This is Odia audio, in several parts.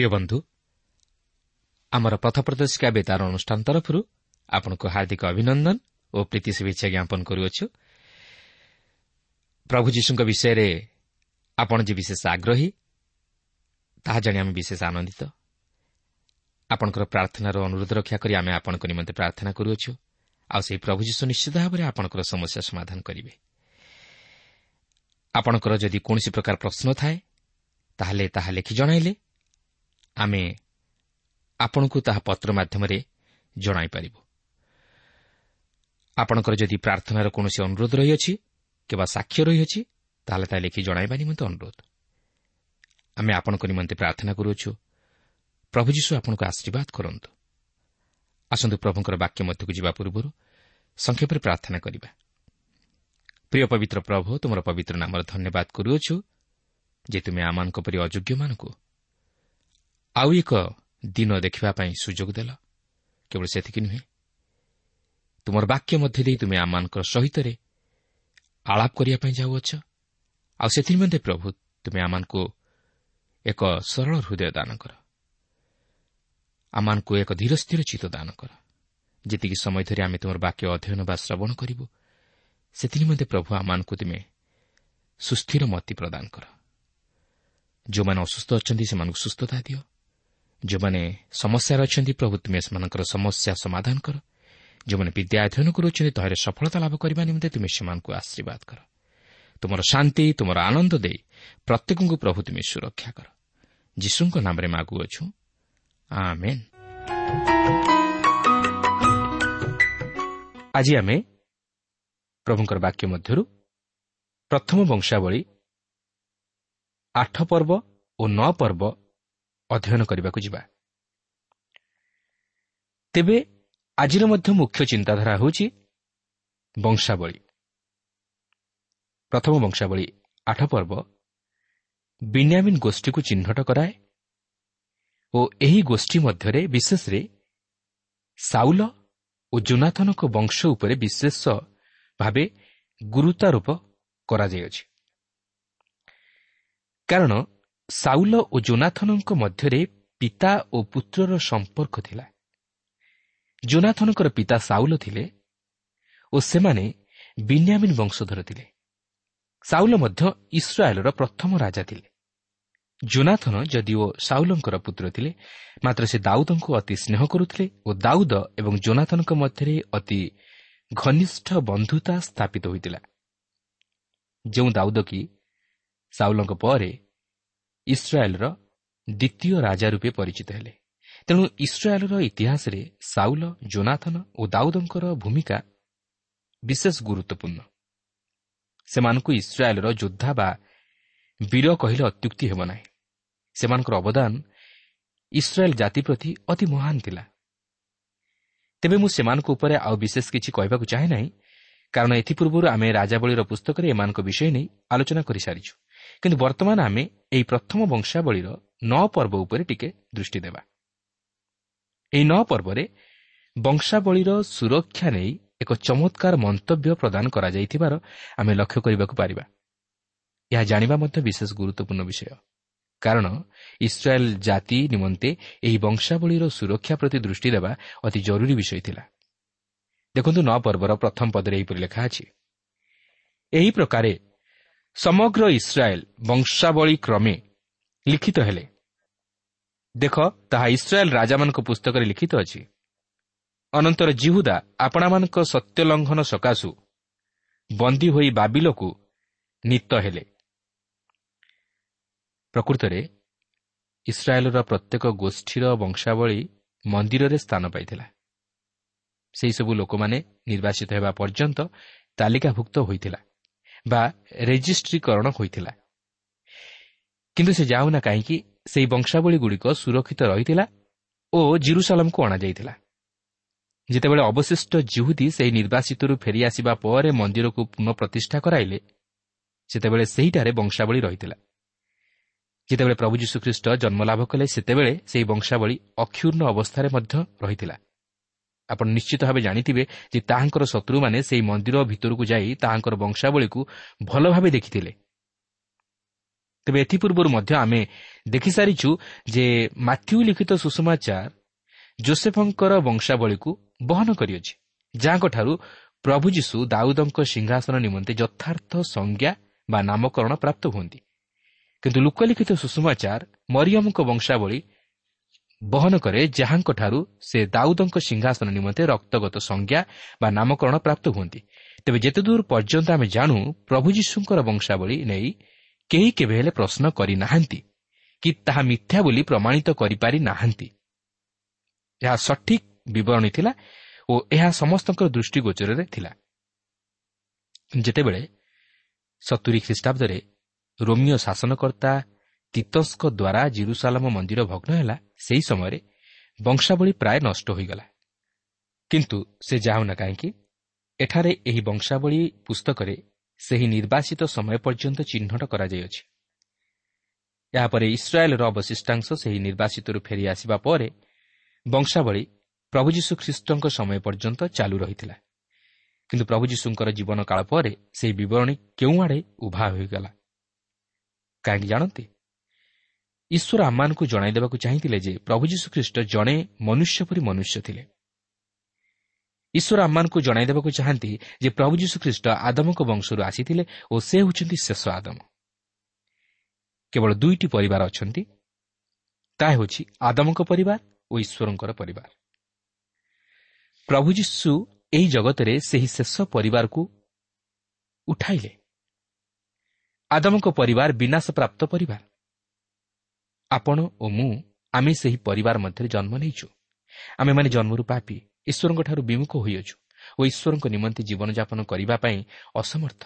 ପ୍ରିୟ ବନ୍ଧୁ ଆମର ପଥ ପ୍ରଦର୍ଶିକା ବେତାର ଅନୁଷ୍ଠାନ ତରଫରୁ ଆପଣଙ୍କୁ ହାର୍ଦ୍ଦିକ ଅଭିନନ୍ଦନ ଓ ପ୍ରୀତି ଶୁଭେଚ୍ଛା ଜ୍ଞାପନ କରୁଅଛୁ। ପ୍ରଭୁ ଯୀଶୁଙ୍କ ବିଷୟରେ ଆପଣ ଯେ ବିଶେଷ ଆଗ୍ରହୀ ତାହା ଜାଣି ଆମେ ବିଶେଷ ଆନନ୍ଦିତ। ଆପଣଙ୍କର ପ୍ରାର୍ଥନାର ଅନୁରୋଧ ରକ୍ଷା କରି ଆମେ ଆପଣଙ୍କ ନିମନ୍ତେ ପ୍ରାର୍ଥନା କରୁଅଛୁ। ଆଉ ସେହି ପ୍ରଭୁ ଯୀଶୁ ନିଶ୍ଚିତ ଭାବରେ ଆପଣଙ୍କର ସମସ୍ୟା ସମାଧାନ କରିବେ। ଆପଣଙ୍କର ଯଦି କୌଣସି ପ୍ରକାର ପ୍ରଶ୍ନ ଥାଏ ତାହେଲେ ତାହା ଲେଖି ଜଣାଇଲେ। ଆମେ ଆପଣଙ୍କୁ ତାହା ପତ୍ର ମାଧ୍ୟମରେ ଜଣାଇପାରିବୁ। ଆପଣଙ୍କର ଯଦି ପ୍ରାର୍ଥନାର କୌଣସି ଅନୁରୋଧ ରହିଅଛି କିମ୍ବା ସାକ୍ଷ୍ୟ ରହିଅଛି ତାହେଲେ ତାହା ଲେଖି ଜଣାଇବା ନିମନ୍ତେ ଅନୁରୋଧ। ଆମେ ଆପଣଙ୍କ ନିମନ୍ତେ ପ୍ରାର୍ଥନା କରୁଅଛୁ। ପ୍ରଭୁ ଯୀଶୁ ଆପଣଙ୍କୁ ଆଶୀର୍ବାଦ କରନ୍ତୁ। ଆସନ୍ତୁ ପ୍ରଭୁଙ୍କର ବାକ୍ୟ ମଧ୍ୟକୁ ଯିବା ପୂର୍ବରୁ ସଂକ୍ଷେପରେ ପ୍ରାର୍ଥନା କରିବା। ପ୍ରିୟ ପବିତ୍ର ପ୍ରଭୁ ତୁମର ପବିତ୍ର ନାମର ଧନ୍ୟବାଦ କରୁଅଛୁ ଯେ ତୁମେ ଆମମାନଙ୍କ ପରି ଅଯୋଗ୍ୟମାନଙ୍କୁ ଆଉ ଏକ ଦିନ ଦେଖିବା ପାଇଁ ସୁଯୋଗ ଦେଲ। କେବଳ ସେତିକି ନୁହେଁ। ତୁମର ବାକ୍ୟ ମଧ୍ୟ ଦେଇ ତୁମେ ଆମମାନଙ୍କର ସହିତରେ ଆଳାପ କରିବା ପାଇଁ ଯାଉଅଛ। ଆଉ ସେଥିନିମନ୍ତେ ପ୍ରଭୁ ତୁମେ ଆମମାନଙ୍କୁ ଏକ ସରଳ ହୃଦୟ ଦାନ କର। ଆମମାନଙ୍କୁ ଏକ ଧୀର ସ୍ଥିର ଚିତ୍ତ ଦାନ କର। ଯେତିକି ସମୟ ଧରି ଆମେ ତୁମର ବାକ୍ୟ ଅଧ୍ୟୟନ ବା ଶ୍ରବଣ କରିବୁ ସେଥିନିମନ୍ତେ ପ୍ରଭୁ ଆମମାନଙ୍କୁ ତୁମେ ସୁସ୍ଥିର ମତି ପ୍ରଦାନ କର। ଯେଉଁମାନେ ଅସୁସ୍ଥ ଅଛନ୍ତି ସେମାନଙ୍କୁ ସୁସ୍ଥତା ଦିଅ। ଯେଉଁମାନେ ସମସ୍ୟାରେ ଅଛନ୍ତି ପ୍ରଭୁ ତୁମେ ସେମାନଙ୍କର ସମସ୍ୟା ସମାଧାନ କର। ଯେଉଁମାନେ ବିଦ୍ୟା ଅଧ୍ୟୟନ କରୁଅଛନ୍ତି ତହିଁରେ ସଫଳତା ଲାଭ କରିବା ନିମନ୍ତେ ତୁମେ ସେମାନଙ୍କୁ ଆଶୀର୍ବାଦ କର। ତୁମର ଶାନ୍ତି ତୁମର ଆନନ୍ଦ ଦେଇ ପ୍ରତ୍ୟେକଙ୍କୁ ପ୍ରଭୁ ତୁମେ ସୁରକ୍ଷା କର। ଯୀଶୁଙ୍କ ନାମରେ ମାଗୁଅଛୁ ଆଜି ଆମେ ପ୍ରଭୁଙ୍କର ବାକ୍ୟ ମଧ୍ୟରୁ ପ୍ରଥମ ବଂଶାବଳୀ ଆଠ ପର୍ବ ଓ ନଅ ପର୍ବ ଅଧ୍ୟୟନ କରିବାକୁ ଯିବା। ତେବେ ଆଜିର ମଧ୍ୟ ମୁଖ୍ୟ ଚିନ୍ତାଧାରା ହେଉଛି ବଂଶାବଳୀ। ପ୍ରଥମ ବଂଶାବଳୀ ଆଠ ପର୍ବ ବିନ୍ୟାମିନ୍ ଗୋଷ୍ଠୀକୁ ଚିହ୍ନଟ କରାଏ ଓ ଏହି ଗୋଷ୍ଠୀ ମଧ୍ୟରେ ବିଶେଷରେ ସାଉଲ ଓ ଜୋନାଥନଙ୍କ ବଂଶ ଉପରେ ବିଶେଷ ଭାବେ ଗୁରୁତ୍ୱାରୋପ କରାଯାଇଅଛି। କାରଣ ସାଉଲ ଓ ଜୋନାଥନଙ୍କ ମଧ୍ୟରେ ପିତା ଓ ପୁତ୍ରର ସମ୍ପର୍କ ଥିଲା। ଜୋନାଥନଙ୍କର ପିତା ସାଉଲ ଥିଲେ ଓ ସେମାନେ ବିନ୍ୟାମିନ୍ ବଂଶଧର ଥିଲେ। ସାଉଲ ମଧ୍ୟ ଇସ୍ରାଏଲର ପ୍ରଥମ ରାଜା ଥିଲେ। ଜୋନାଥନ ଯଦିଓ ସାଉଲଙ୍କର ପୁତ୍ର ଥିଲେ ମାତ୍ର ସେ ଦାଉଦଙ୍କୁ ଅତି ସ୍ନେହ କରୁଥିଲେ ଓ ଦାଉଦ ଏବଂ ଜୋନାଥନଙ୍କ ମଧ୍ୟରେ ଅତି ଘନିଷ୍ଠ ବନ୍ଧୁତା ସ୍ଥାପିତ ହୋଇଥିଲା। ଯେଉଁ ଦାଉଦ କି ସାଉଲଙ୍କ ପରେ ଇସ୍ରାଏଲ୍ର ଦ୍ୱିତୀୟ ରାଜା ରୂପେ ପରିଚିତ ହେଲେ। ତେଣୁ ଇସ୍ରାଏଲ୍ର ଇତିହାସରେ ସାଉଲ ଜୋନାଥନ ଓ ଦାଉଦଙ୍କର ଭୂମିକା ବିଶେଷ ଗୁରୁତ୍ୱପୂର୍ଣ୍ଣ। ସେମାନଙ୍କୁ ଇସ୍ରାଏଲ୍ର ଯୋଦ୍ଧା ବା ବୀର କହିଲେ ଅତ୍ୟୁକ୍ତି ହେବ ନାହିଁ। ସେମାନଙ୍କର ଅବଦାନ ଇସ୍ରାଏଲ୍ ଜାତି ପ୍ରତି ଅତି ମହାନ ଥିଲା। ତେବେ ମୁଁ ସେମାନଙ୍କ ଉପରେ ଆଉ ବିଶେଷ କିଛି କହିବାକୁ ଚାହେଁ ନାହିଁ କାରଣ ଏଥିପୂର୍ବରୁ ଆମେ ରାଜାବଳୀର ପୁସ୍ତକରେ ଏମାନଙ୍କ ବିଷୟ ନେଇ ଆଲୋଚନା କରିସାରିଛୁ। କିନ୍ତୁ ବର୍ତ୍ତମାନ ଆମେ ଏହି ପ୍ରଥମ ବଂଶାବଳୀର ନଅ ପର୍ବ ଉପରେ ଟିକେ ଦୃଷ୍ଟି ଦେବା ଏହି ନଅ ପର୍ବରେ ବଂଶାବଳୀର ସୁରକ୍ଷା ନେଇ ଏକ ଚମତ୍କାର ମନ୍ତବ୍ୟ ପ୍ରଦାନ କରାଯାଇଥିବାର ଆମେ ଲକ୍ଷ୍ୟ କରିବାକୁ ପାରିବା। ଏହା ଜାଣିବା ମଧ୍ୟ ବିଶେଷ ଗୁରୁତ୍ୱପୂର୍ଣ୍ଣ ବିଷୟ। କାରଣ ଇସ୍ରାଏଲ୍ ଜାତି ନିମନ୍ତେ ଏହି ବଂଶାବଳୀର ସୁରକ୍ଷା ପ୍ରତି ଦୃଷ୍ଟି ଦେବା ଅତି ଜରୁରୀ ବିଷୟ ଥିଲା। ଦେଖନ୍ତୁ ନଅ ପର୍ବର ପ୍ରଥମ ପଦରେ ଏହିପରି ଲେଖା ଅଛି। ଏହି ପ୍ରକାରେ ସମଗ୍ର ଇସ୍ରାଏଲ୍ ବଂଶାବଳୀ କ୍ରମେ ଲିଖିତ ହେଲେ। ଦେଖ ତାହା ଇସ୍ରାଏଲ୍ ରାଜାମାନଙ୍କ ପୁସ୍ତକରେ ଲିଖିତ ଅଛି। ଅନନ୍ତର ଜିହୁଦା ଆପଣାମାନଙ୍କ ସତ୍ୟଲଙ୍ଘନ ସକାଶୁ ବନ୍ଦୀ ହୋଇ ବାବିଲକୁ ନୀତ ହେଲେ। ପ୍ରକୃତରେ ଇସ୍ରାଏଲ୍ର ପ୍ରତ୍ୟେକ ଗୋଷ୍ଠୀର ବଂଶାବଳୀ ମନ୍ଦିରରେ ସ୍ଥାନ ପାଇଥିଲା। ସେହିସବୁ ଲୋକମାନେ ନିର୍ବାଚିତ ହେବା ପର୍ଯ୍ୟନ୍ତ ତାଲିକାଭୁକ୍ତ ହୋଇଥିଲା। ବା ରେଜିଷ୍ଟ୍ରିକରଣ ହୋଇଥିଲା କିନ୍ତୁ ସେ ଯାଉନା କାହିଁକି ସେହି ବଂଶାବଳୀଗୁଡ଼ିକ ସୁରକ୍ଷିତ ରହିଥିଲା ଓ ଜିରୁସାଲମକୁ ଅଣାଯାଇଥିଲା ଯେତେବେଳେ ଅବଶିଷ୍ଟ ଜିହୁଦୀ ସେହି ନିର୍ବାସିତରୁ ଫେରିଆସିବା ପରେ ମନ୍ଦିରକୁ ପୁନଃ ପ୍ରତିଷ୍ଠା କରାଇଲେ ସେତେବେଳେ ସେହିଠାରେ ବଂଶାବଳୀ ରହିଥିଲା। ଯେତେବେଳେ ପ୍ରଭୁ ଯୀଶୁଖ୍ରୀଷ୍ଟ ଜନ୍ମଲାଭ କଲେ ସେତେବେଳେ ସେହି ବଂଶାବଳୀ ଅକ୍ଷୁର୍ଣ୍ଣ ଅବସ୍ଥାରେ ମଧ୍ୟ ରହିଥିଲା। ଆପଣ ନିଶ୍ଚିତ ଭାବେ ଜାଣିଥିବେ ଯେ ତାହାଙ୍କର ଶତ୍ରୁମାନେ ସେହି ମନ୍ଦିର ଭିତରକୁ ଯାଇ ତାହାଙ୍କର ବଂଶାବଳୀକୁ ଭଲ ଭାବେ ଦେଖିଥିଲେ। ତେବେ ଏଥିପୂର୍ବରୁ ମଧ୍ୟ ଆମେ ଦେଖିସାରିଛୁ ଯେ ମାଥ୍ୟୁ ଲିଖିତ ସୁଷମାଚାର ଜୋସେଫଙ୍କର ବଂଶାବଳୀକୁ ବହନ କରିଅଛି ଯାହାଙ୍କଠାରୁ ପ୍ରଭୁ ଯୀଶୁ ଦାଉଦଙ୍କ ସିଂହାସନ ନିମନ୍ତେ ଯଥାର୍ଥ ସଂଜ୍ଞା ବା ନାମକରଣ ପ୍ରାପ୍ତ ହୁଅନ୍ତି। କିନ୍ତୁ ଲୋକଲିଖିତ ସୁଷମାଚାର ମରିୟମଙ୍କ ବଂଶାବଳୀ ବହନ କରେ ଯାହାଙ୍କଠାରୁ ସେ ଦାଉଦଙ୍କ ସିଂହାସନ ନିମନ୍ତେ ରକ୍ତଗତ ସଂଜ୍ଞା ବା ନାମକରଣ ପ୍ରାପ୍ତ ହୁଅନ୍ତି। ତେବେ ଯେତେଦୂର ପର୍ଯ୍ୟନ୍ତ ଆମେ ଜାଣୁ ପ୍ରଭୁ ଯୀଶୁଙ୍କର ବଂଶାବଳୀ ନେଇ କେହି କେବେ ହେଲେ ପ୍ରଶ୍ନ କରିନାହାନ୍ତି କି ତାହା ମିଥ୍ୟା ବୋଲି ପ୍ରମାଣିତ କରିପାରି ନାହାନ୍ତି ଏହା ସଠିକ୍ ବିବରଣୀ ଥିଲା ଓ ଏହା ସମସ୍ତଙ୍କର ଦୃଷ୍ଟିଗୋଚରରେ ଥିଲା। ଯେତେବେଳେ ସତୁରୀ ଖ୍ରୀଷ୍ଟାବ୍ଦରେ ରୋମିଓ ଶାସନକର୍ତ୍ତା ତିତସ୍ଙ୍କ ଦ୍ୱାରା ଜିରୁସାଲାମ ମନ୍ଦିର ଭଗ୍ନ ହେଲା ସେହି ସମୟରେ ବଂଶାବଳୀ ପ୍ରାୟ ନଷ୍ଟ ହୋଇଗଲା। କିନ୍ତୁ ସେ ଯାଉନା କାହିଁକି? ଏଠାରେ ଏହି ବଂଶାବଳୀ ପୁସ୍ତକରେ ସେହି ନିର୍ବାସିତ ସମୟ ପର୍ଯ୍ୟନ୍ତ ଚିହ୍ନଟ କରାଯାଇଅଛି। ଏହାପରେ ଇସ୍ରାଏଲ୍ର ଅବଶିଷ୍ଟାଂଶ ସେହି ନିର୍ବାସିତରୁ ଫେରିଆସିବା ପରେ ବଂଶାବଳୀ ପ୍ରଭୁ ଯୀଶୁ ଖ୍ରୀଷ୍ଟଙ୍କ ସମୟ ପର୍ଯ୍ୟନ୍ତ ଚାଲୁ ରହିଥିଲା। କିନ୍ତୁ ପ୍ରଭୁ ଯୀଶୁଙ୍କର ଜୀବନ କାଳ ପରେ ସେହି ବିବରଣୀ କେଉଁଆଡ଼େ ଉଭା ହୋଇଗଲା? କାହିଁକି ଜାଣନ୍ତି? ଈଶ୍ୱର ଆମମାନଙ୍କୁ ଜଣାଇ ଦେବାକୁ ଚାହିଁଥିଲେ ଯେ ପ୍ରଭୁ ଯୀଶୁଖ୍ରୀଷ୍ଟ ଜଣେ ମନୁଷ୍ୟ ପରି ମନୁଷ୍ୟ ଥିଲେ। ଈଶ୍ୱର ଆମମାନଙ୍କୁ ଜଣାଇ ଦେବାକୁ ଚାହାନ୍ତି ଯେ ପ୍ରଭୁ ଯୀଶୁଖ୍ରୀଷ୍ଟ ଆଦମଙ୍କ ବଂଶରୁ ଆସିଥିଲେ ଓ ସେ ହେଉଛନ୍ତି ଶେଷ ଆଦମ। କେବଳ ଦୁଇଟି ପରିବାର ଅଛନ୍ତି। ତାହା ହେଉଛି ଆଦମଙ୍କ ପରିବାର ଓ ଈଶ୍ୱରଙ୍କର ପରିବାର। ପ୍ରଭୁ ଯୀଶୁ ଏହି ଜଗତରେ ସେହି ଶେଷ ପରିବାରକୁ ଉଠାଇଲେ। ଆଦମଙ୍କ ପରିବାର ବିନାଶ ପ୍ରାପ୍ତ ପରିବାର। ଆପଣ ଓ ମୁଁ ଆମେ ସେହି ପରିବାର ମଧ୍ୟରେ ଜନ୍ମ ନେଇଛୁ। ଆମେମାନେ ଜନ୍ମରୁ ପାପି ଈଶ୍ୱରଙ୍କଠାରୁ ବିମୁଖ ହୋଇଅଛୁ ଓ ଈଶ୍ୱରଙ୍କ ନିମନ୍ତେ ଜୀବନଯାପନ କରିବା ପାଇଁ ଅସମର୍ଥ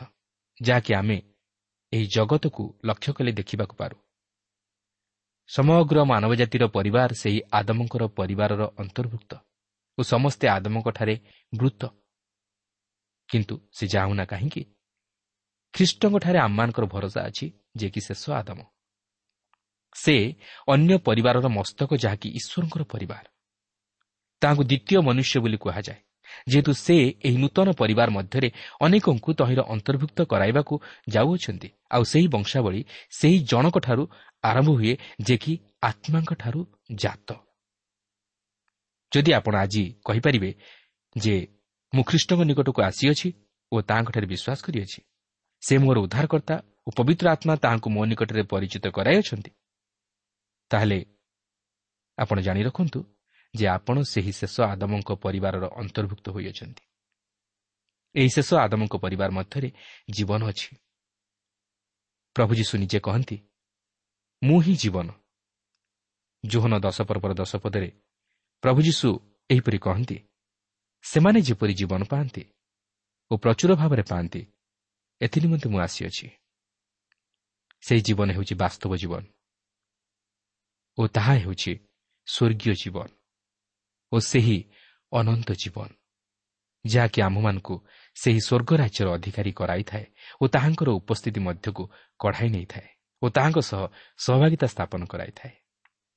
ଯାହାକି ଆମେ ଏହି ଜଗତକୁ ଲକ୍ଷ୍ୟ କଲେ ଦେଖିବାକୁ ପାରୁ। ସମଗ୍ର ମାନବ ଜାତିର ପରିବାର ସେହି ଆଦମଙ୍କର ପରିବାରର ଅନ୍ତର୍ଭୁକ୍ତ ଓ ସମସ୍ତେ ଆଦମଙ୍କଠାରେ ମୃତ କିନ୍ତୁ ସେ ଯାଉନା କାହିଁକି? ଖ୍ରୀଷ୍ଟଙ୍କଠାରେ ଆମମାନଙ୍କର ଭରସା ଅଛି ଯେ କି ଶେଷ ଆଦମ। ସେ ଅନ୍ୟ ପରିବାରର ମସ୍ତକ ଯାହାକି ଈଶ୍ୱରଙ୍କର ପରିବାର। ତାହାଙ୍କୁ ଦ୍ୱିତୀୟ ମନୁଷ୍ୟ ବୋଲି କୁହାଯାଏ। ଯେହେତୁ ସେ ଏହି ନୂତନ ପରିବାର ମଧ୍ୟରେ ଅନେକଙ୍କୁ ତହିଁର ଅନ୍ତର୍ଭୁକ୍ତ କରାଇବାକୁ ଯାଉଅଛନ୍ତି ଆଉ ସେହି ବଂଶାବଳୀ ସେହି ଜଣକଠାରୁ ଆରମ୍ଭ ହୁଏ ଯେ କି ଆତ୍ମାଙ୍କଠାରୁ ଜାତ। ଯଦି ଆପଣ ଆଜି କହିପାରିବେ ଯେ ମୁଁ ଖ୍ରୀଷ୍ଟଙ୍କ ନିକଟକୁ ଆସିଅଛି ଓ ତାହାଙ୍କଠାରେ ବିଶ୍ୱାସ କରିଅଛି ସେ ମୋର ଉଦ୍ଧାରକର୍ତ୍ତା ଓ ପବିତ୍ର ଆତ୍ମା ତାହାଙ୍କୁ ମୋ ନିକଟରେ ପରିଚିତ କରାଇଅଛନ୍ତି ତାହେଲେ ଆପଣ ଜାଣି ରଖନ୍ତୁ ଯେ ଆପଣ ସେହି ଶେଷ ଆଦମଙ୍କ ପରିବାରର ଅନ୍ତର୍ଭୁକ୍ତ ହୋଇଅଛନ୍ତି। ଏହି ଶେଷ ଆଦମଙ୍କ ପରିବାର ମଧ୍ୟରେ ଜୀବନ ଅଛି। ପ୍ରଭୁ ଯୀଶୁ ନିଜେ କହନ୍ତି ମୁଁ ହିଁ ଜୀବନ। ଜୋହନ ଦଶ ପର୍ବର ଦଶ ପଦରେ ପ୍ରଭୁ ଯୀଶୁ ଏହିପରି କହନ୍ତି ସେମାନେ ଯେପରି ଜୀବନ ପାଆନ୍ତି ଓ ପ୍ରଚୁର ଭାବରେ ପାଆନ୍ତି ଏଥିନିମନ୍ତେ ମୁଁ ଆସିଅଛି। ସେହି ଜୀବନ ହେଉଛି ବାସ୍ତବ ଜୀବନ। ଓ ତାହା ହେଉଛି ସ୍ୱର୍ଗୀୟ ଜୀବନ ଓ ସେହି ଅନନ୍ତ ଜୀବନ ଯାହାକି ଆମ୍ଭମାନଙ୍କୁ ସେହି ସ୍ୱର୍ଗ ରାଜ୍ୟର ଅଧିକାରୀ କରାଇଥାଏ ଓ ତାହାଙ୍କର ଉପସ୍ଥିତି ମଧ୍ୟକୁ କଢ଼ାଇ ନେଇଥାଏ ଓ ତାହାଙ୍କ ସହ ସହଭାଗିତା ସ୍ଥାପନ କରାଇଥାଏ।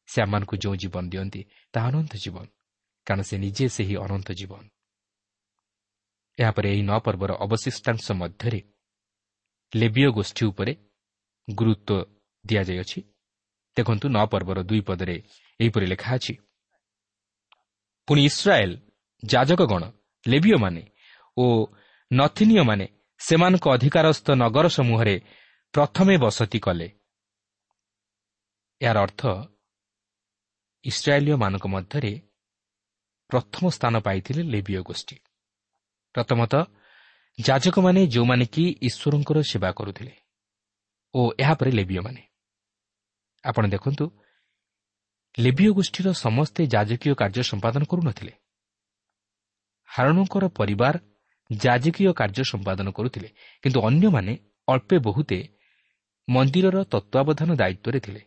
ସେ ଆମମାନଙ୍କୁ ଯେଉଁ ଜୀବନ ଦିଅନ୍ତି ତାହା ଅନନ୍ତ ଜୀବନ କାରଣ ସେ ନିଜେ ସେହି ଅନନ୍ତ ଜୀବନ। ଏହାପରେ ଏହି ନଅ ପର୍ବର ଅବଶିଷ୍ଟାଂଶ ମଧ୍ୟରେ ଲେବିୟ ଗୋଷ୍ଠୀ ଉପରେ ଗୁରୁତ୍ୱ ଦିଆଯାଇଅଛି। ଦେଖନ୍ତୁ ନଅ ପର୍ବର ଦୁଇ ପଦରେ ଏହିପରି ଲେଖା ଅଛି। ପୁଣି ଇସ୍ରାଏଲ୍ ଯାଜକଗଣ ଲେବିୟମାନେ ଓ ନଥିନୀୟମାନେ ସେମାନଙ୍କ ଅଧିକାରସ୍ଥ ନଗର ସମୂହରେ ପ୍ରଥମେ ବସତି କଲେ। ଏହାର ଅର୍ଥ ଇସ୍ରାଏଲୀୟମାନଙ୍କ ମଧ୍ୟରେ ପ୍ରଥମ ସ୍ଥାନ ପାଇଥିଲେ ଲେବିୟ ଗୋଷ୍ଠୀ। ପ୍ରଥମତଃ ଯାଜକମାନେ ଯେଉଁମାନେ କି ଈଶ୍ୱରଙ୍କର ସେବା କରୁଥିଲେ ଓ ଏହାପରେ ଲେବିୟମାନେ। ଆପଣ ଦେଖନ୍ତୁ ଲେବିୟ ଗୋଷ୍ଠୀର ସମସ୍ତେ ଯାଜକୀୟ କାର୍ଯ୍ୟ ସମ୍ପାଦନ କରୁନଥିଲେ ହାରଣଙ୍କର ପରିବାର ଯାଜକୀୟ କାର୍ଯ୍ୟ ସମ୍ପାଦନ କରୁଥିଲେ କିନ୍ତୁ ଅନ୍ୟମାନେ ଅଳ୍ପେ ବହୁତେ ମନ୍ଦିରର ତତ୍ତ୍ୱାବଧାନ ଦାୟିତ୍ୱରେ ଥିଲେ।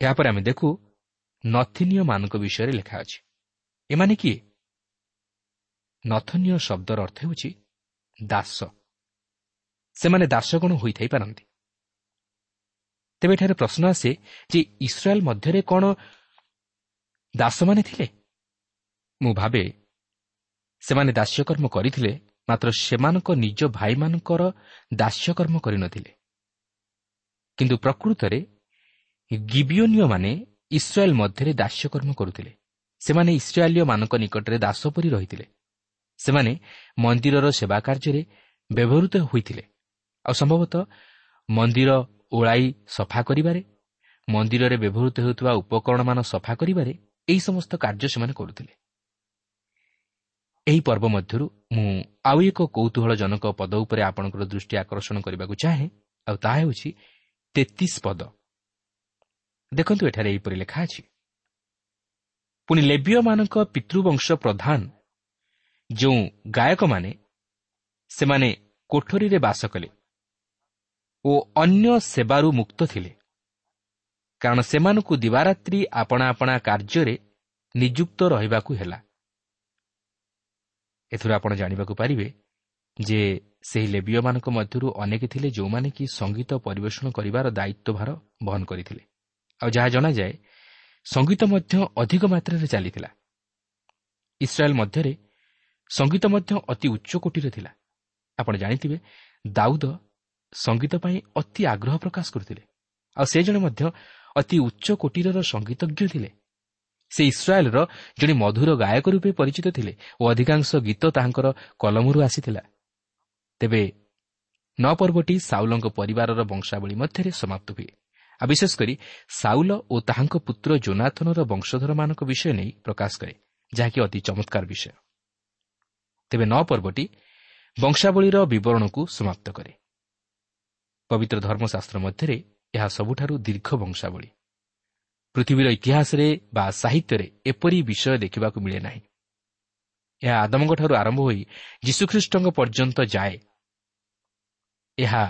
ଏହାପରେ ଆମେ ଦେଖୁ ନଥିନୀୟମାନଙ୍କ ବିଷୟରେ ଲେଖା ଅଛି। ଏମାନେ କିଏ? ନଥନୀୟ ଶବ୍ଦର ଅର୍ଥ ହେଉଛି ଦାସ। ସେମାନେ ଦାସଗଣ ହୋଇଥାଇପାରନ୍ତି। ତେବେ ଏଠାରେ ପ୍ରଶ୍ନ ଆସେ ଯେ ଇସ୍ରାଏଲ୍ ମଧ୍ୟରେ କ'ଣ ଦାସମାନେ ଥିଲେ? ମୁଁ ଭାବେ ସେମାନେ ଦାସ୍ୟକର୍ମ କରିଥିଲେ ମାତ୍ର ସେମାନଙ୍କ ନିଜ ଭାଇମାନଙ୍କର ଦାସ୍ୟକର୍ମ କରିନଥିଲେ। କିନ୍ତୁ ପ୍ରକୃତରେ ଗିବିଓନୀୟମାନେ ଇସ୍ରାଏଲ୍ ମଧ୍ୟରେ ଦାସ୍ୟକର୍ମ କରୁଥିଲେ। ସେମାନେ ଇସ୍ରାଏଲୀୟମାନଙ୍କ ନିକଟରେ ଦାସ ପରି ରହିଥିଲେ। ସେମାନେ ମନ୍ଦିରର ସେବା କାର୍ଯ୍ୟରେ ବ୍ୟବହୃତ ହୋଇଥିଲେ। ଆଉ ସମ୍ଭବତଃ ମନ୍ଦିର ଓଳାଇ ସଫା କରିବାରେ ମନ୍ଦିରରେ ବ୍ୟବହୃତ ହେଉଥିବା ଉପକରଣମାନ ସଫା କରିବାରେ ଏହି ସମସ୍ତ କାର୍ଯ୍ୟ ସେମାନେ କରୁଥିଲେ। ଏହି ପର୍ବ ମଧ୍ୟରୁ ମୁଁ ଆଉ ଏକ କୌତୁହଳଜନକ ପଦ ଉପରେ ଆପଣଙ୍କର ଦୃଷ୍ଟି ଆକର୍ଷଣ କରିବାକୁ ଚାହେଁ ଆଉ ତାହା ହେଉଛି ତେତିଶ ପଦ। ଦେଖନ୍ତୁ ଏଠାରେ ଏହିପରି ଲେଖା ଅଛି। ପୁଣି ଲେବିୟମାନଙ୍କ ପିତୃବଂଶ ପ୍ରଧାନ ଯେଉଁ ଗାୟକମାନେ ସେମାନେ କୋଠରୀରେ ବାସ କଲେ। ଓ ଅନ୍ୟ ସେବାରୁ ମୁକ୍ତ ଥିଲେ। କାରଣ ସେମାନଙ୍କୁ ଦିବାରାତ୍ରି ଆପଣା ଆପଣା କାର୍ଯ୍ୟରେ ନିଯୁକ୍ତ ରହିବାକୁ ହେଲା। ଏଥିରୁ ଆପଣ ଜାଣିବାକୁ ପାରିବେ ଯେ ସେହି ଲେବିୟମାନଙ୍କ ମଧ୍ୟରୁ ଅନେକ ଥିଲେ ଯେଉଁମାନେ କି ସଙ୍ଗୀତ ପରିବେଷଣ କରିବାର ଦାୟିତ୍ୱଭାର ବହନ କରିଥିଲେ। ଆଉ ଯାହା ଜଣାଯାଏ ସଙ୍ଗୀତ ମଧ୍ୟ ଅଧିକ ମାତ୍ରାରେ ଚାଲିଥିଲା। ଇସ୍ରାଏଲ୍ ମଧ୍ୟରେ ସଙ୍ଗୀତ ମଧ୍ୟ ଅତି ଉଚ୍ଚ କୋଟିର ଥିଲା। ଆପଣ ଜାଣିଥିବେ ଦାଉଦ ସଙ୍ଗୀତ ପାଇଁ ଅତି ଆଗ୍ରହ ପ୍ରକାଶ କରୁଥିଲେ। ଆଉ ସେ ଜଣେ ମଧ୍ୟ ଅତି ଉଚ୍ଚ କୋଟିରର ସଙ୍ଗୀତଜ୍ଞ ଥିଲେ। ସେ ଇସ୍ରାଏଲ୍ର ଜଣେ ମଧୁର ଗାୟକ ରୂପେ ପରିଚିତ ଥିଲେ ଓ ଅଧିକାଂଶ ଗୀତ ତାହାଙ୍କର କଲମରୁ ଆସିଥିଲା। ତେବେ ନ ପର୍ବଟି ସାଉଲଙ୍କ ପରିବାରର ବଂଶାବଳୀ ମଧ୍ୟରେ ସମାପ୍ତ ହୁଏ। ଆଉ ବିଶେଷ କରି ସାଉଲ ଓ ତାହାଙ୍କ ପୁତ୍ର ଜୋନାଥନର ବଂଶଧରମାନଙ୍କ ବିଷୟ ନେଇ ପ୍ରକାଶ କରେ ଯାହାକି ଅତି ଚମତ୍କାର ବିଷୟ। ତେବେ ନ ପର୍ବଟି ବଂଶାବଳୀର ବିବରଣକୁ ସମାପ୍ତ କରେ। ପବିତ୍ର ଧର୍ମଶାସ୍ତ୍ର ମଧ୍ୟରେ ଏହା ସବୁଠାରୁ ଦୀର୍ଘ ବଂଶାବଳୀ। ପୃଥିବୀର ଇତିହାସରେ ବା ସାହିତ୍ୟରେ ଏପରି ବିଷୟ ଦେଖିବାକୁ ମିଳେ ନାହିଁ। ଏହା ଆଦମଙ୍କଠାରୁ ଆରମ୍ଭ ହୋଇ ଯୀଶୁଖ୍ରୀଷ୍ଟଙ୍କ ପର୍ଯ୍ୟନ୍ତ ଯାଏ। ଏହା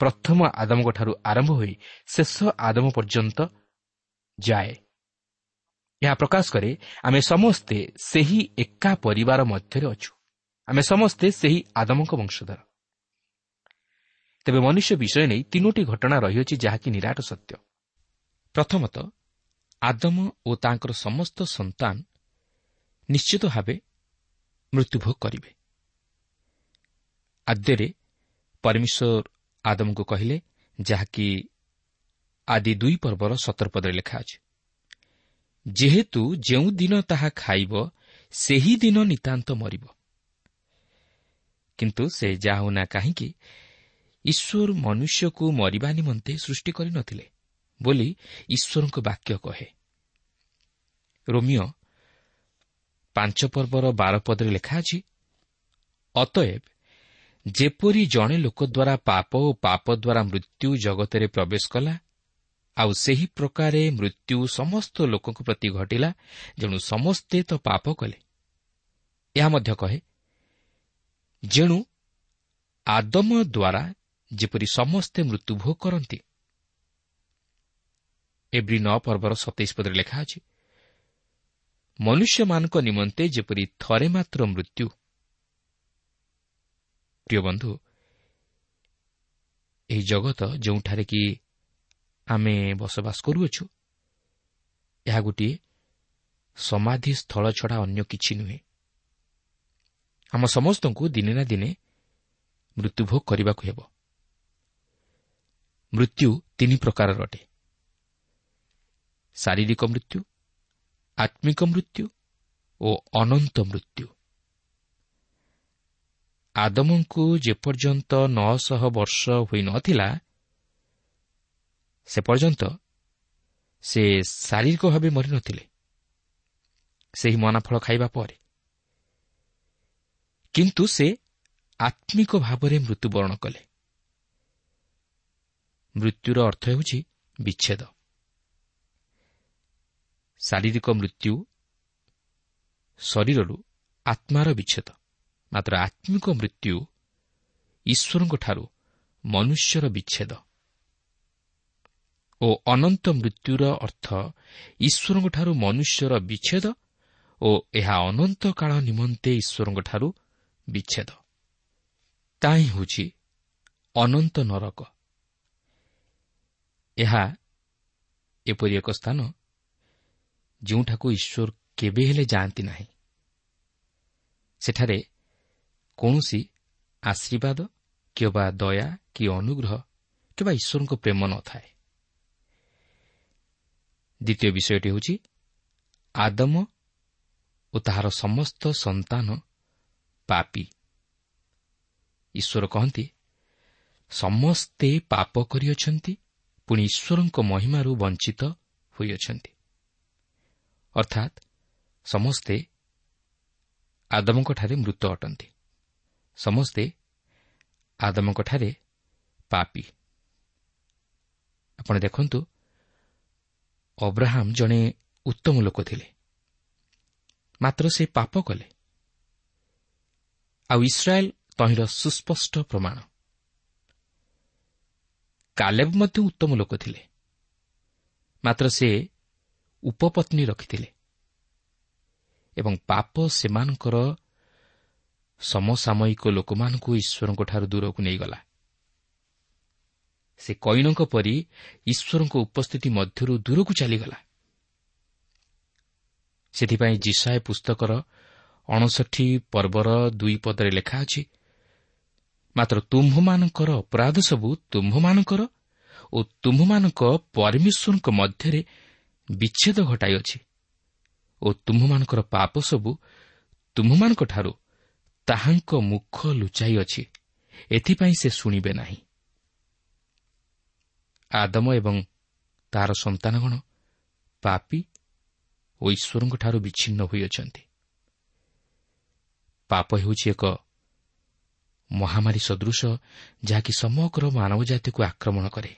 ପ୍ରଥମ ଆଦମଙ୍କଠାରୁ ଆରମ୍ଭ ହୋଇ ଶେଷ ଆଦମ ପର୍ଯ୍ୟନ୍ତ ଯାଏ। ଏହା ପ୍ରକାଶ କରେ ଆମେ ସମସ୍ତେ ସେହି ଏକା ପରିବାର ମଧ୍ୟରେ ଅଛୁ। ଆମେ ସମସ୍ତେ ସେହି ଆଦମଙ୍କ ବଂଶଧର। ତେବେ ମନୁଷ୍ୟ ବିଷୟ ନେଇ ତିନୋଟି ଘଟଣା ରହିଅଛି ଯାହାକି ନିରାଟ ସତ୍ୟ। ପ୍ରଥମତଃ ଆଦମ ଓ ତାଙ୍କର ସମସ୍ତ ସନ୍ତାନ ନିଶ୍ଚିତ ଭାବେ ମୃତ୍ୟୁଭୋଗ କରିବେ। ଆଦ୍ୟରେ ପରମେଶ୍ୱର ଆଦମଙ୍କୁ କହିଲେ ଯାହାକି ଆଦି ଦୁଇ ପର୍ବର ସତର୍ପଦରେ ଲେଖା ଅଛି ଯେହେତୁ ଯେଉଁ ଦିନ ତାହା ଖାଇବ ସେହି ଦିନ ନିତାନ୍ତ ମରିବ। କିନ୍ତୁ ସେ ଯାହା ହେଉନା କାହିଁକି ଈଶ୍ୱର ମନୁଷ୍ୟକୁ ମରିବା ନିମନ୍ତେ ସୃଷ୍ଟି କରିନଥିଲେ ବୋଲି ଈଶ୍ୱରଙ୍କ ବାକ୍ୟ କହେ। ରୋମିଓ ପାଞ୍ଚ ପର୍ବର ବାର ପଦରେ ଲେଖା ଅଛି ଅତଏବ ଯେପରି ଜଣେ ଲୋକ ଦ୍ୱାରା ପାପ ଓ ପାପ ଦ୍ୱାରା ମୃତ୍ୟୁ ଜଗତରେ ପ୍ରବେଶ କଲା ଆଉ ସେହି ପ୍ରକାରେ ମୃତ୍ୟୁ ସମସ୍ତ ଲୋକଙ୍କ ପ୍ରତି ଘଟିଲା ଯେଣୁ ସମସ୍ତେ ତ ପାପ କଲେ। ଏହା ମଧ୍ୟ କହେ ଯେଣୁ ଆଦମ ଦ୍ୱାରା ଯେପରି ସମସ୍ତେ ମୃତ୍ୟୁଭୋଗ କରନ୍ତି। ଏଭ୍ରି ନଅ ପର୍ବର ସତେଇଶ ପଦରେ ଲେଖା ଅଛି ମନୁଷ୍ୟମାନଙ୍କ ନିମନ୍ତେ ଯେପରି ଥରେ ମାତ୍ର ମୃତ୍ୟୁ। ପ୍ରିୟ ବନ୍ଧୁ ଏହି ଜଗତ ଯେଉଁଠାରେ କି ଆମେ ବସବାସ କରୁଅଛୁ ଏହା ଗୋଟିଏ ସମାଧି ସ୍ଥଳ ଛଡ଼ା ଅନ୍ୟ କିଛି ନୁହେଁ। ଆମ ସମସ୍ତଙ୍କୁ ଦିନେ ନା ଦିନେ ମୃତ୍ୟୁଭୋଗ କରିବାକୁ ହେବ। ମୃତ୍ୟୁ ତିନି ପ୍ରକାରର ଅଟେ ଶାରୀରିକ ମୃତ୍ୟୁ ଆତ୍ମିକ ମୃତ୍ୟୁ ଓ ଅନନ୍ତ ମୃତ୍ୟୁ ଆଦମଙ୍କୁ ଯେପର୍ଯ୍ୟନ୍ତ ନଅଶହ ବର୍ଷ ହୋଇନଥିଲା ସେ ପର୍ଯ୍ୟନ୍ତ ସେ ଶାରୀରିକ ଭାବେ ମରିନଥିଲେ ସେହି ମନାଫଳ ଖାଇବା ପରେ କିନ୍ତୁ ସେ ଆତ୍ମିକ ଭାବରେ ମୃତ୍ୟୁବରଣ କଲେ ମୃତ୍ୟୁର ଅର୍ଥ ହେଉଛି ବିଚ୍ଛେଦ। ଶାରୀରିକ ମୃତ୍ୟୁ ଶରୀରରୁ ଆତ୍ମାର ବିଚ୍ଛେଦ। ମାତ୍ର ଆତ୍ମିକ ମୃତ୍ୟୁ ଈଶ୍ୱରଙ୍କଠାରୁ ମନୁଷ୍ୟର ବିଚ୍ଛେଦ। ଓ ଅନନ୍ତ ମୃତ୍ୟୁର ଅର୍ଥ ଈଶ୍ୱରଙ୍କଠାରୁ ମନୁଷ୍ୟର ବିଚ୍ଛେଦ ଓ ଏହା ଅନନ୍ତ କାଳ ନିମନ୍ତେ ଈଶ୍ୱରଙ୍କଠାରୁ ବିଚ୍ଛେଦ। ତାହା ହେଉଛି ଅନନ୍ତ ନରକ। ଏହା ଏପରି ଏକ ସ୍ଥାନ ଯେଉଁଠାକୁ ଈଶ୍ୱର କେବେ ହେଲେ ଯାଆନ୍ତି ନାହିଁ। ସେଠାରେ କୌଣସି ଆଶୀର୍ବାଦ କିମ୍ବା ଦୟା କି ଅନୁଗ୍ରହ କିମ୍ବା ଈଶ୍ୱରଙ୍କ ପ୍ରେମ ନଥାଏ। ଦ୍ୱିତୀୟ ବିଷୟଟି ହେଉଛି ଆଦମ ଓ ତାହାର ସମସ୍ତ ସନ୍ତାନ ପାପି। ଈଶ୍ୱର କହନ୍ତି ସମସ୍ତେ ପାପ କରିଅଛନ୍ତି ପୁଣି ଈଶ୍ୱରଙ୍କ ମହିମାରୁ ବଞ୍ଚିତ ହୋଇଅଛନ୍ତି। ଅର୍ଥାତ୍ ସମସ୍ତେ ଆଦମଙ୍କଠାରେ ମୃତ ଅଟନ୍ତି। ସମସ୍ତେ ଆଦମଙ୍କଠାରେ ପାପି। ଆପଣ ଦେଖନ୍ତୁ ଅବ୍ରାହମ ଜଣେ ଉତ୍ତମ ଲୋକ ଥିଲେ। ମାତ୍ର ସେ ପାପ କଲେ। ଆଉ ଇସ୍ରାଏଲ୍ ତହିଁର ସୁସ୍ପଷ୍ଟ ପ୍ରମାଣ। କାଲେବ ମଧ୍ୟ ଉତ୍ତମ ଲୋକ ଥିଲେ। ମାତ୍ର ସେ ଉପପତ୍ନୀ ରଖିଥିଲେ ଏବଂ ପାପ ସେମାନଙ୍କର ସମସାମୟିକ ଲୋକମାନଙ୍କୁ ଈଶ୍ୱରଙ୍କଠାରୁ ଦୂରକୁ ନେଇଗଲା। ସେ କଇନଙ୍କ ପରି ଈଶ୍ୱରଙ୍କ ଉପସ୍ଥିତି ମଧ୍ୟରୁ ଦୂରକୁ ଚାଲିଗଲା। ସେଥିପାଇଁ ଜିସାଏ ପୁସ୍ତକର ଅଣଷଠି ପର୍ବର ଦୁଇ ପଦରେ ଲେଖା ଅଛି ମାତ୍ର ତୁମ୍ଭମାନଙ୍କର ଅପରାଧ ସବୁ ତୁମ୍ଭମାନଙ୍କର ଓ ତୁମ୍ଭମାନଙ୍କ ପରମେଶ୍ୱରଙ୍କ ମଧ୍ୟରେ ବିଚ୍ଛେଦ ଘଟାଇଅଛି ଓ ତୁମ୍ଭମାନଙ୍କର ପାପ ସବୁ ତୁମ୍ଭମାନଙ୍କଠାରୁ ତାହାଙ୍କ ମୁଖ ଲୁଚାଇଅଛି। ଏଥିପାଇଁ ସେ ଶୁଣିବେ ନାହିଁ। ଆଦମ ଏବଂ ତାହାର ସନ୍ତାନଗଣ ପାପି ଓ ଈଶ୍ୱରଙ୍କଠାରୁ ବିଚ୍ଛିନ୍ନ ହୋଇଅଛନ୍ତି। ପାପ ହେଉଛି ଏକ ମହାମାରୀ ସଦୃଶ ଯାହାକି ସମଗ୍ର ମାନବ ଜାତିକୁ ଆକ୍ରମଣ କରେ।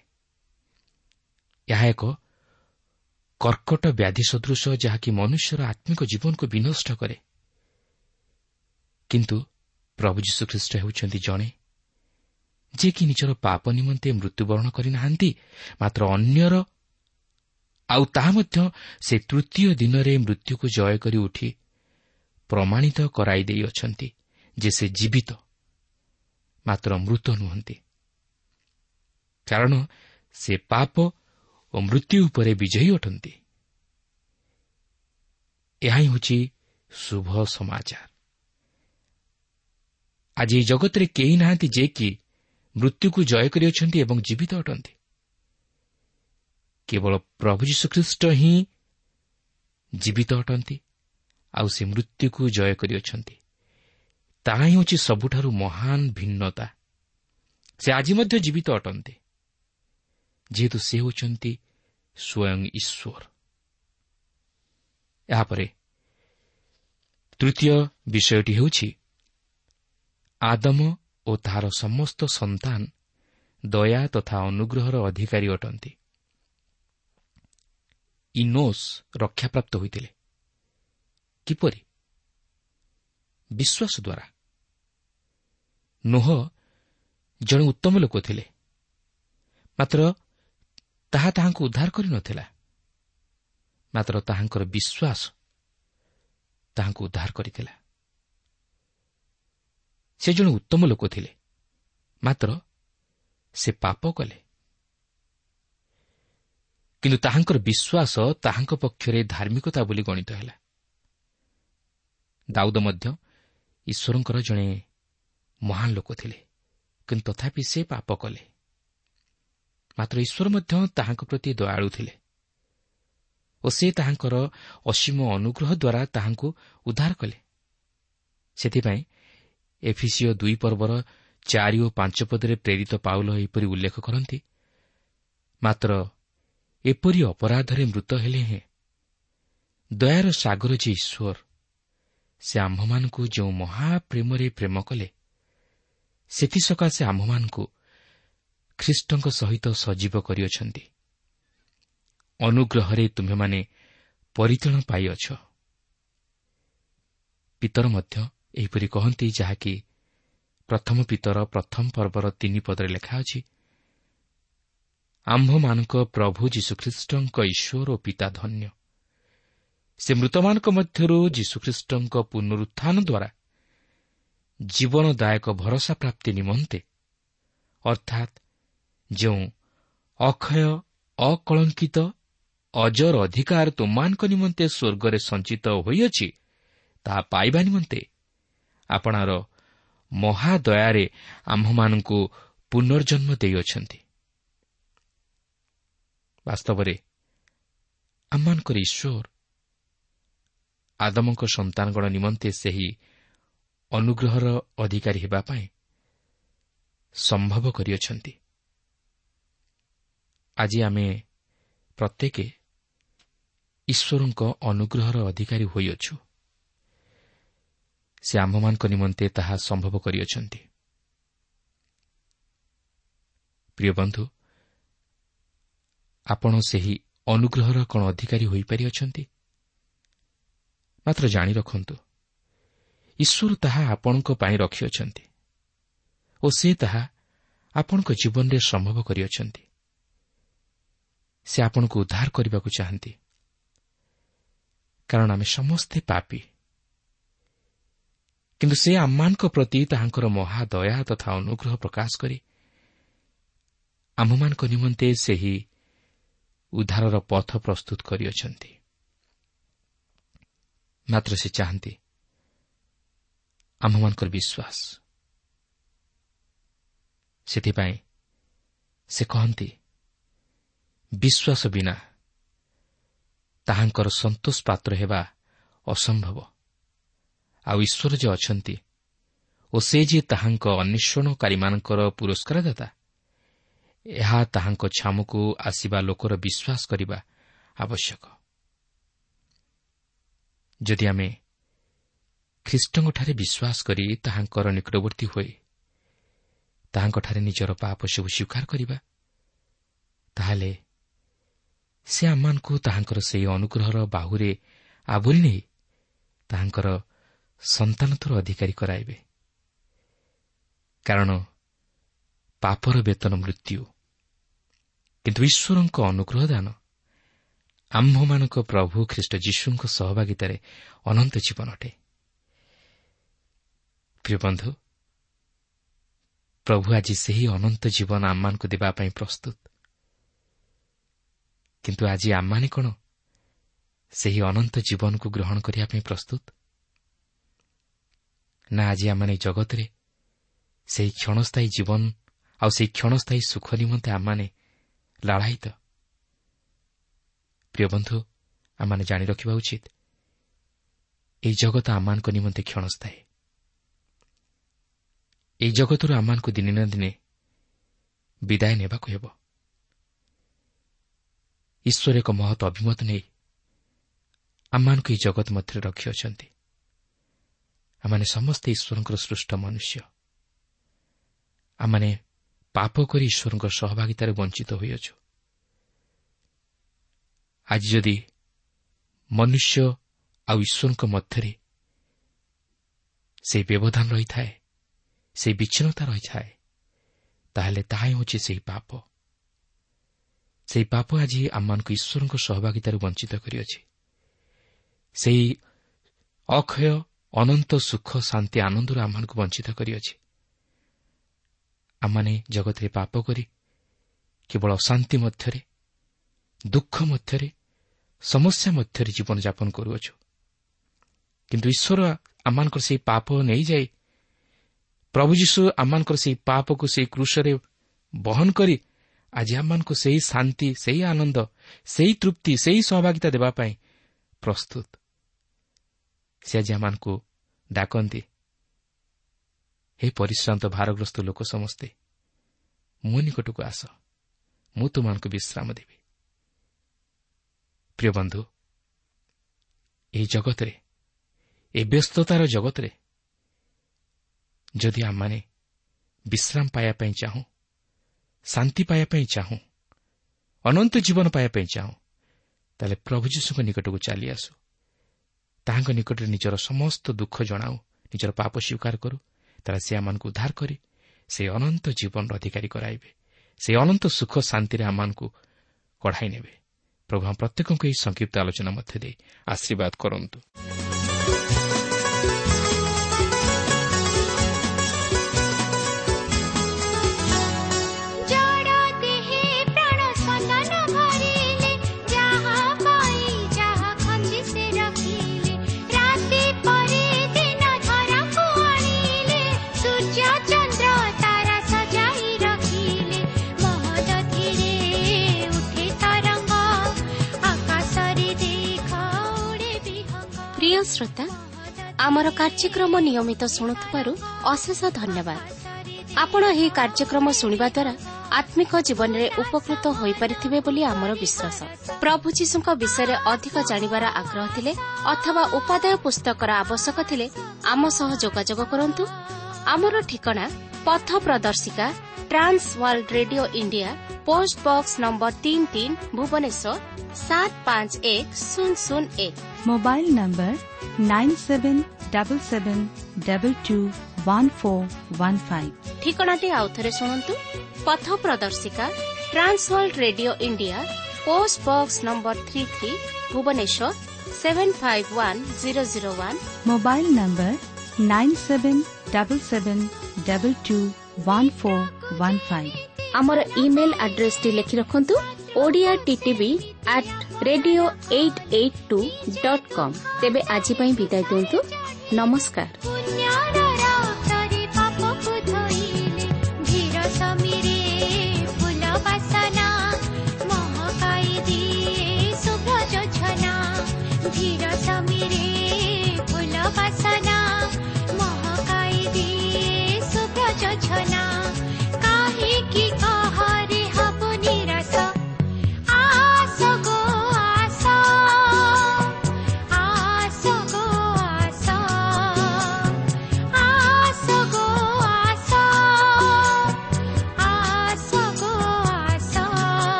ଏହା ଏକ କର୍କଟ ବ୍ୟାଧି ସଦୃଶ ଯାହାକି ମନୁଷ୍ୟର ଆତ୍ମିକ ଜୀବନକୁ ବିନଷ୍ଟ କରେ। କିନ୍ତୁ ପ୍ରଭୁ ଯୀଶୁଖ୍ରୀଷ୍ଟ ହେଉଛନ୍ତି ଜଣେ ଯିଏକି ନିଜର ପାପ ନିମନ୍ତେ ମୃତ୍ୟୁବରଣ କରିନାହାନ୍ତି ମାତ୍ର ଅନ୍ୟର ଆଉ ତାହା ମଧ୍ୟ ସେ ତୃତୀୟ ଦିନରେ ମୃତ୍ୟୁକୁ ଜୟ କରି ଉଠି ପ୍ରମାଣିତ କରାଇ ଦେଇଅଛନ୍ତି ଯେ ସେ ଜୀବିତ। ମାତ୍ର ମୃତ ନୁହନ୍ତି। କାରଣ ସେ ପାପ ଓ ମୃତ୍ୟୁ ଉପରେ ବିଜୟୀ ଅଟନ୍ତି। ଏହା ହିଁ ହେଉଛି ଶୁଭ ସମାଚାର। ଆଜି ଏହି ଜଗତରେ କେହି ନାହାନ୍ତି ଯେ କି ମୃତ୍ୟୁକୁ ଜୟ କରିଅଛନ୍ତି ଏବଂ ଜୀବିତ ଅଟନ୍ତି। କେବଳ ପ୍ରଭୁ ଯୀଶୁଖ୍ରୀଷ୍ଟ ହିଁ ଜୀବିତ ଅଟନ୍ତି ଆଉ ସେ ମୃତ୍ୟୁକୁ ଜୟ କରିଅଛନ୍ତି। ତାହା ହିଁ ହେଉଛି ସବୁଠାରୁ ମହାନ ଭିନ୍ନତା। ସେ ଆଜି ମଧ୍ୟ ଜୀବିତ ଅଟନ୍ତି। ଯେହେତୁ ସେ ହେଉଛନ୍ତି ସ୍ୱୟଂ ଈଶ୍ୱର। ଏହାପରେ ତୃତୀୟ ବିଷୟଟି ହେଉଛି ଆଦମ ଓ ତାହାର ସମସ୍ତ ସନ୍ତାନ ଦୟା ତଥା ଅନୁଗ୍ରହର ଅଧିକାରୀ ଅଟନ୍ତି। ଇନୋସ୍ ରକ୍ଷାପ୍ରାପ୍ତ ହୋଇଥିଲେ। କିପରି? ବିଶ୍ୱାସ ଦ୍ୱାରା। ନୋହ ଜଣେ ଉତ୍ତମ ଲୋକ ଥିଲେ। ମାତ୍ର ତାହା ତାହାଙ୍କୁ ଉଦ୍ଧାର କରିନଥିଲା ମାତ୍ର ତାହାଙ୍କର ବିଶ୍ୱାସ ତାହାଙ୍କୁ ଉଦ୍ଧାର କରିଥିଲା। ସେ ଜଣେ ଉତ୍ତମ ଲୋକ ଥିଲେ। ମାତ୍ର ସେ ପାପ କଲେ। କିନ୍ତୁ ତାହାଙ୍କର ବିଶ୍ୱାସ ତାହାଙ୍କ ପକ୍ଷରେ ଧାର୍ମିକତା ବୋଲି ଗଣିତ ହେଲା। ଦାଉଦ ମଧ୍ୟ ଈଶ୍ୱରଙ୍କର ଜଣେ ମହାନ ଲୋକ ଥିଲେ କିନ୍ତୁ ତଥାପି ସେ ପାପ କଲେ। ମାତ୍ର ଈଶ୍ୱର ମଧ୍ୟ ତାହାଙ୍କ ପ୍ରତି ଦୟାଳୁ ଥିଲେ ଓ ସେ ତାହାଙ୍କର ଅସୀମ ଅନୁଗ୍ରହ ଦ୍ୱାରା ତାହାଙ୍କୁ ଉଦ୍ଧାର କଲେ। ସେଥିପାଇଁ ଏଫିସିଓ ଦୁଇ ପର୍ବର ଚାରି ଓ ପାଞ୍ଚ ପଦରେ ପ୍ରେରିତ ପାଉଲ ଏହିପରି ଉଲ୍ଲେଖ କରନ୍ତି ମାତ୍ର ଏପରି ଅପରାଧରେ ମୃତ ହେଲେ ହେଁ ଦୟାର ସାଗର ଯେ ଈଶ୍ୱର ସେ ଆମ୍ଭମାନଙ୍କୁ ଯେଉଁ ମହାପ୍ରେମରେ ପ୍ରେମ କଲେ ସେଥିସକାଶେ ଆମ୍ଭମାନଙ୍କୁ ଖ୍ରୀଷ୍ଟଙ୍କ ସହିତ ସଜୀବ କରିଅଛନ୍ତି। ଅନୁଗ୍ରହରେ ତୁମ୍ଭେମାନେ ପରିତଳ ପାଇଅଛ। ପିତର ମଧ୍ୟ ଏହିପରି କହନ୍ତି ଯାହାକି ପ୍ରଥମ ପିତର ପ୍ରଥମ ପର୍ବର ତିନି ପଦରେ ଲେଖା ଅଛି ଆମ୍ଭମାନଙ୍କ ପ୍ରଭୁ ଯୀଶୁଖ୍ରୀଷ୍ଟଙ୍କ ଈଶ୍ୱର ଓ ପିତା ଧନ୍ୟ। ସେ ମୃତମାନଙ୍କ ମଧ୍ୟରୁ ଯୀଶୁଖ୍ରୀଷ୍ଟଙ୍କ ପୁନରୁତ୍ଥାନ ଦ୍ୱାରା ଜୀବନଦାୟକ ଭରସା ପ୍ରାପ୍ତି ନିମନ୍ତେ ଅର୍ଥାତ୍ ଯେଉଁ ଅକ୍ଷୟ ଅକଳଙ୍କିତ ଅଜର ଅଧିକାର ତୁମମାନଙ୍କ ନିମନ୍ତେ ସ୍ୱର୍ଗରେ ସଞ୍ଚିତ ହୋଇଅଛି ତାହା ପାଇବା ନିମନ୍ତେ ଆପଣାର ମହାଦୟାରେ ଆମ୍ଭମାନଙ୍କୁ ପୁନର୍ଜନ୍ମ ଦେଇଅଛନ୍ତି। ବାସ୍ତବରେ ଆମମାନଙ୍କର ଈଶ୍ୱର ଆଦମଙ୍କ ସନ୍ତାନଗଣ ନିମନ୍ତେ ସେହି ଅନୁଗ୍ରହର ଅଧିକାରୀ ହେବା ପାଇଁ ସମ୍ଭବ କରିଅଛନ୍ତି। ଆଜି ଆମେ ପ୍ରତ୍ୟେକ ଈଶ୍ୱରଙ୍କ ଅନୁଗ୍ରହର ଅଧିକାରୀ ହୋଇଅଛୁ। ସେ ଆମ୍ଭମାନଙ୍କ ନିମନ୍ତେ ତାହା ସମ୍ଭବ କରିଅଛନ୍ତି। ପ୍ରିୟ ବନ୍ଧୁ ଆପଣ ସେହି ଅନୁଗ୍ରହର କ'ଣ ଅଧିକାରୀ ହୋଇପାରିଅଛନ୍ତି? ମାତ୍ର ଜାଣି ରଖନ୍ତୁ। ଈଶ୍ୱର ତାହା ଆପଣଙ୍କ ପାଇଁ ରଖିଅଛନ୍ତି ଓ ସେ ତାହା ଆପଣଙ୍କ ଜୀବନରେ ସମ୍ଭବ କରିଅଛନ୍ତି। ସେ ଆପଣଙ୍କୁ ଉଦ୍ଧାର କରିବାକୁ ଚାହାନ୍ତି। କାରଣ ଆମେ ସମସ୍ତେ ପାପି। କିନ୍ତୁ ସେ ଆମମାନଙ୍କ ପ୍ରତି ତାହାଙ୍କର ମହାଦୟା ତଥା ଅନୁଗ୍ରହ ପ୍ରକାଶ କରି ଆମ୍ଭମାନଙ୍କ ନିମନ୍ତେ ସେହି ଉଦ୍ଧାରର ପଥ ପ୍ରସ୍ତୁତ କରିଅଛନ୍ତି। ମାତ୍ର ସେ ଚାହାନ୍ତି ଆମ୍ଭମାନଙ୍କର ବିଶ୍ୱାସ ସେଥିପାଇଁ ସେ କହନ୍ତି ବିଶ୍ୱାସ ବିନା ତାହାଙ୍କର ସନ୍ତୋଷ ପାତ୍ର ହେବା ଅସମ୍ଭବ ଆଉ ଈଶ୍ୱର ଯେ ଅଛନ୍ତି ଓ ସେ ଯିଏ ତାହାଙ୍କ ଅନ୍ୱେଷଣକାରୀମାନଙ୍କର ପୁରସ୍କାରଦାତା ଏହା ତାହାଙ୍କ ଛାମୁକୁ ଆସିବା ଲୋକର ବିଶ୍ୱାସ କରିବା ଆବଶ୍ୟକ ଯଦି ଆମେ ଖ୍ରୀଷ୍ଟଙ୍କଠାରେ ବିଶ୍ୱାସ କରି ତାହାଙ୍କର ନିକଟବର୍ତ୍ତୀ ହୋଇ ତାହାଙ୍କଠାରେ ନିଜର ପାପ ସବୁ ସ୍ୱୀକାର କରିବା ତାହେଲେ ସେ ଆମମାନଙ୍କୁ ତାହାଙ୍କର ସେହି ଅନୁଗ୍ରହର ବାହୁରେ ଆବୋରି ନେଇ ତାହାଙ୍କର ସନ୍ତାନତର ଅଧିକାରୀ କରାଇବେ। କାରଣ ପାପର ବେତନ ମୃତ୍ୟୁ କିନ୍ତୁ ଈଶ୍ୱରଙ୍କ ଅନୁଗ୍ରହ ଦାନ ଆମ୍ଭମାନଙ୍କ ପ୍ରଭୁ ଖ୍ରୀଷ୍ଟ ଯୀଶୁଙ୍କ ସହଭାଗିତାରେ ଅନନ୍ତ ଜୀବନ ଅଟେ। ପ୍ରିୟ ବନ୍ଧୁ ପ୍ରଭୁ ଆଜି ସେହି ଅନନ୍ତ ଜୀବନ ଆମମାନଙ୍କୁ ଦେବା ପାଇଁ ପ୍ରସ୍ତୁତ। କିନ୍ତୁ ଆଜି ଆମମାନେ କ'ଣ ସେହି ଅନନ୍ତ ଜୀବନକୁ ଗ୍ରହଣ କରିବା ପାଇଁ ପ୍ରସ୍ତୁତ? ନା ଆଜି ଆମମାନେ ଜଗତରେ ସେହି କ୍ଷଣସ୍ଥାୟୀ ଜୀବନ ଆଉ ସେହି କ୍ଷଣସ୍ଥାୟୀ ସୁଖ ନିମନ୍ତେ ଆମମାନେ ଲାଳାୟିତ ପ୍ରିୟ ବନ୍ଧୁ ଆମମାନେ ଜାଣି ରଖିବା ଉଚିତ ଏହି ଜଗତ ଆମମାନଙ୍କ ନିମନ୍ତେ କ୍ଷଣସ୍ଥାୟୀ। ଏହି ଜଗତରୁ ଆମମାନଙ୍କୁ ଦିନେ ନା ଦିନେ ବିଦାୟ ନେବାକୁ ହେବ। ଈଶ୍ୱର ଏକ ମହତ ଅଭିମତ ନେଇ ଆମମାନଙ୍କୁ ଏହି ଜଗତ ମଧ୍ୟରେ ରଖିଅଛନ୍ତି। ଆମମାନେ ସମସ୍ତେ ଈଶ୍ୱରଙ୍କର ସୃଷ୍ଟ ମନୁଷ୍ୟ। ଆମମାନେ ପାପ କରି ଈଶ୍ୱରଙ୍କ ସହଭାଗିତାରେ ବଞ୍ଚିତ ହୋଇଅଛୁ। ଆଜି ଯଦି ମନୁଷ୍ୟ ଆଉ ଈଶ୍ୱରଙ୍କ ମଧ୍ୟରେ ସେହି ବ୍ୟବଧାନ ରହିଥାଏ ସେହି ବିଚ୍ଛିନ୍ନତା ରହିଥାଏ ତାହେଲେ ତାହା ହେଉଛି ସେହି ପାପ। ସେହି ପାପ ଆଜି ଆମମାନଙ୍କୁ ଈଶ୍ୱରଙ୍କ ସହଭାଗିତାରୁ ବଞ୍ଚିତ କରିଅଛି। ସେହି ଅକ୍ଷୟ ଅନନ୍ତ ସୁଖ ଶାନ୍ତି ଆନନ୍ଦରୁ ଆମମାନଙ୍କୁ ବଞ୍ଚିତ କରିଅଛି। ଆମମାନେ ଜଗତରେ ପାପ କରି କେବଳ ଅଶାନ୍ତି ମଧ୍ୟରେ ଦୁଃଖ ମଧ୍ୟରେ ସମସ୍ୟା ମଧ୍ୟରେ ଜୀବନଯାପନ କରୁଅଛୁ। କିନ୍ତୁ ଈଶ୍ୱର ଆମମାନଙ୍କର ସେହି ପାପ ନେଇଯାଇ ପ୍ରଭୁ ଯୀଶୁ ଆମମାନଙ୍କର ସେହି ପାପକୁ ସେହି କୃଷରେ ବହନ କରି ଆଜି ଆମମାନଙ୍କୁ ସେହି ଶାନ୍ତି ସେହି ଆନନ୍ଦ ସେହି ତୃପ୍ତି ସେହି ସହଭାଗିତା ଦେବା ପାଇଁ ପ୍ରସ୍ତୁତ। ସେ ଆଜି ଆମମାନଙ୍କୁ ଡାକନ୍ତି ହେ ପରିଶ୍ରାନ୍ତ ଭାରଗ୍ରସ୍ତ ଲୋକ ସମସ୍ତେ ମୋ ନିକଟକୁ ଆସ ମୁଁ ତୁମମାନଙ୍କୁ ବିଶ୍ରାମ ଦେବି। ପ୍ରିୟ ବନ୍ଧୁ ଏହି ଜଗତରେ ଏ ବ୍ୟସ୍ତତାର ଜଗତରେ ଯଦି ଆମମାନେ ବିଶ୍ରାମ ପାଇବା ପାଇଁ ଚାହୁଁ ଶାନ୍ତି ପାଇବା ପାଇଁ ଚାହୁଁ ଅନନ୍ତ ଜୀବନ ପାଇବା ପାଇଁ ଚାହୁଁ ତାହେଲେ ପ୍ରଭୁ ଯୀଶୁଙ୍କ ନିକଟକୁ ଚାଲି ଆସୁ। ତାହାଙ୍କ ନିକଟରେ ନିଜର ସମସ୍ତ ଦୁଃଖ ଜଣାଉ ନିଜର ପାପ ସ୍ୱୀକାର କରୁ ତାହେଲେ ସେ ଆମମାନଙ୍କୁ ଉଦ୍ଧାର କରି ସେ ଅନନ୍ତ ଜୀବନର ଅଧିକାରୀ କରାଇବେ ସେ ଅନନ୍ତ ସୁଖ ଶାନ୍ତିରେ ଆମମାନଙ୍କୁ କଢ଼ାଇ ନେବେ। ପ୍ରଭୁ ପ୍ରତ୍ୟେକଙ୍କୁ ଏହି ସଂକ୍ଷିପ୍ତ ଆଲୋଚନା ମଧ୍ୟ ଦେଇ ଆଶୀର୍ବାଦ କରନ୍ତୁ ଆମର କାର୍ଯ୍ୟକ୍ରମ ନିୟମିତ ଶୁଣୁଥିବାରୁ ଅଶେଷ ଧନ୍ୟବାଦ। ଆପଣ ଏହି କାର୍ଯ୍ୟକ୍ରମ ଶୁଣିବା ଦ୍ୱାରା ଆତ୍ମିକ ଜୀବନରେ ଉପକୃତ ହୋଇପାରିଥିବେ ବୋଲି ଆମର ବିଶ୍ୱାସ। ପ୍ରଭୁ ଯୀଶୁଙ୍କ ବିଷୟରେ ଅଧିକ ଜାଣିବାର ଆଗ୍ରହ ଥିଲେ ଅଥବା ଉପାଦେୟ ପୁସ୍ତକର ଆବଶ୍ୟକ ଥିଲେ ଆମ ସହ ଯୋଗାଯୋଗ କରନ୍ତୁ। ଆମର ଠିକଣା ପଥ ପ୍ରଦର୍ଶିକା Trans World Radio India post box number ତିନି ତିନି ଭୁବନେଶ୍ୱର ସାତ ପାଞ୍ଚ ଏକ ଶୂନ ଶୂନ ଏକ mobile number nine seven double seven double two one four one five ଠିକଣାଟି ଆଉଥରେ ଶୁଣନ୍ତୁ ପଥ ପ୍ରଦର୍ଶିକା Trans World Radio India post box number three three Bhubaneswar seven five one zero zero one mobile number nine seven double seven double two one four one five ଆମର ଇମେଲ୍ ଆଡ୍ରେସ୍ଟି ଲେଖି ରଖନ୍ତୁ Odia TTV at radio eight eight two dot com ତେବେ ଆଜି ପାଇଁ ବିଦାୟ ଦିଅନ୍ତୁ। ନମସ୍କାର।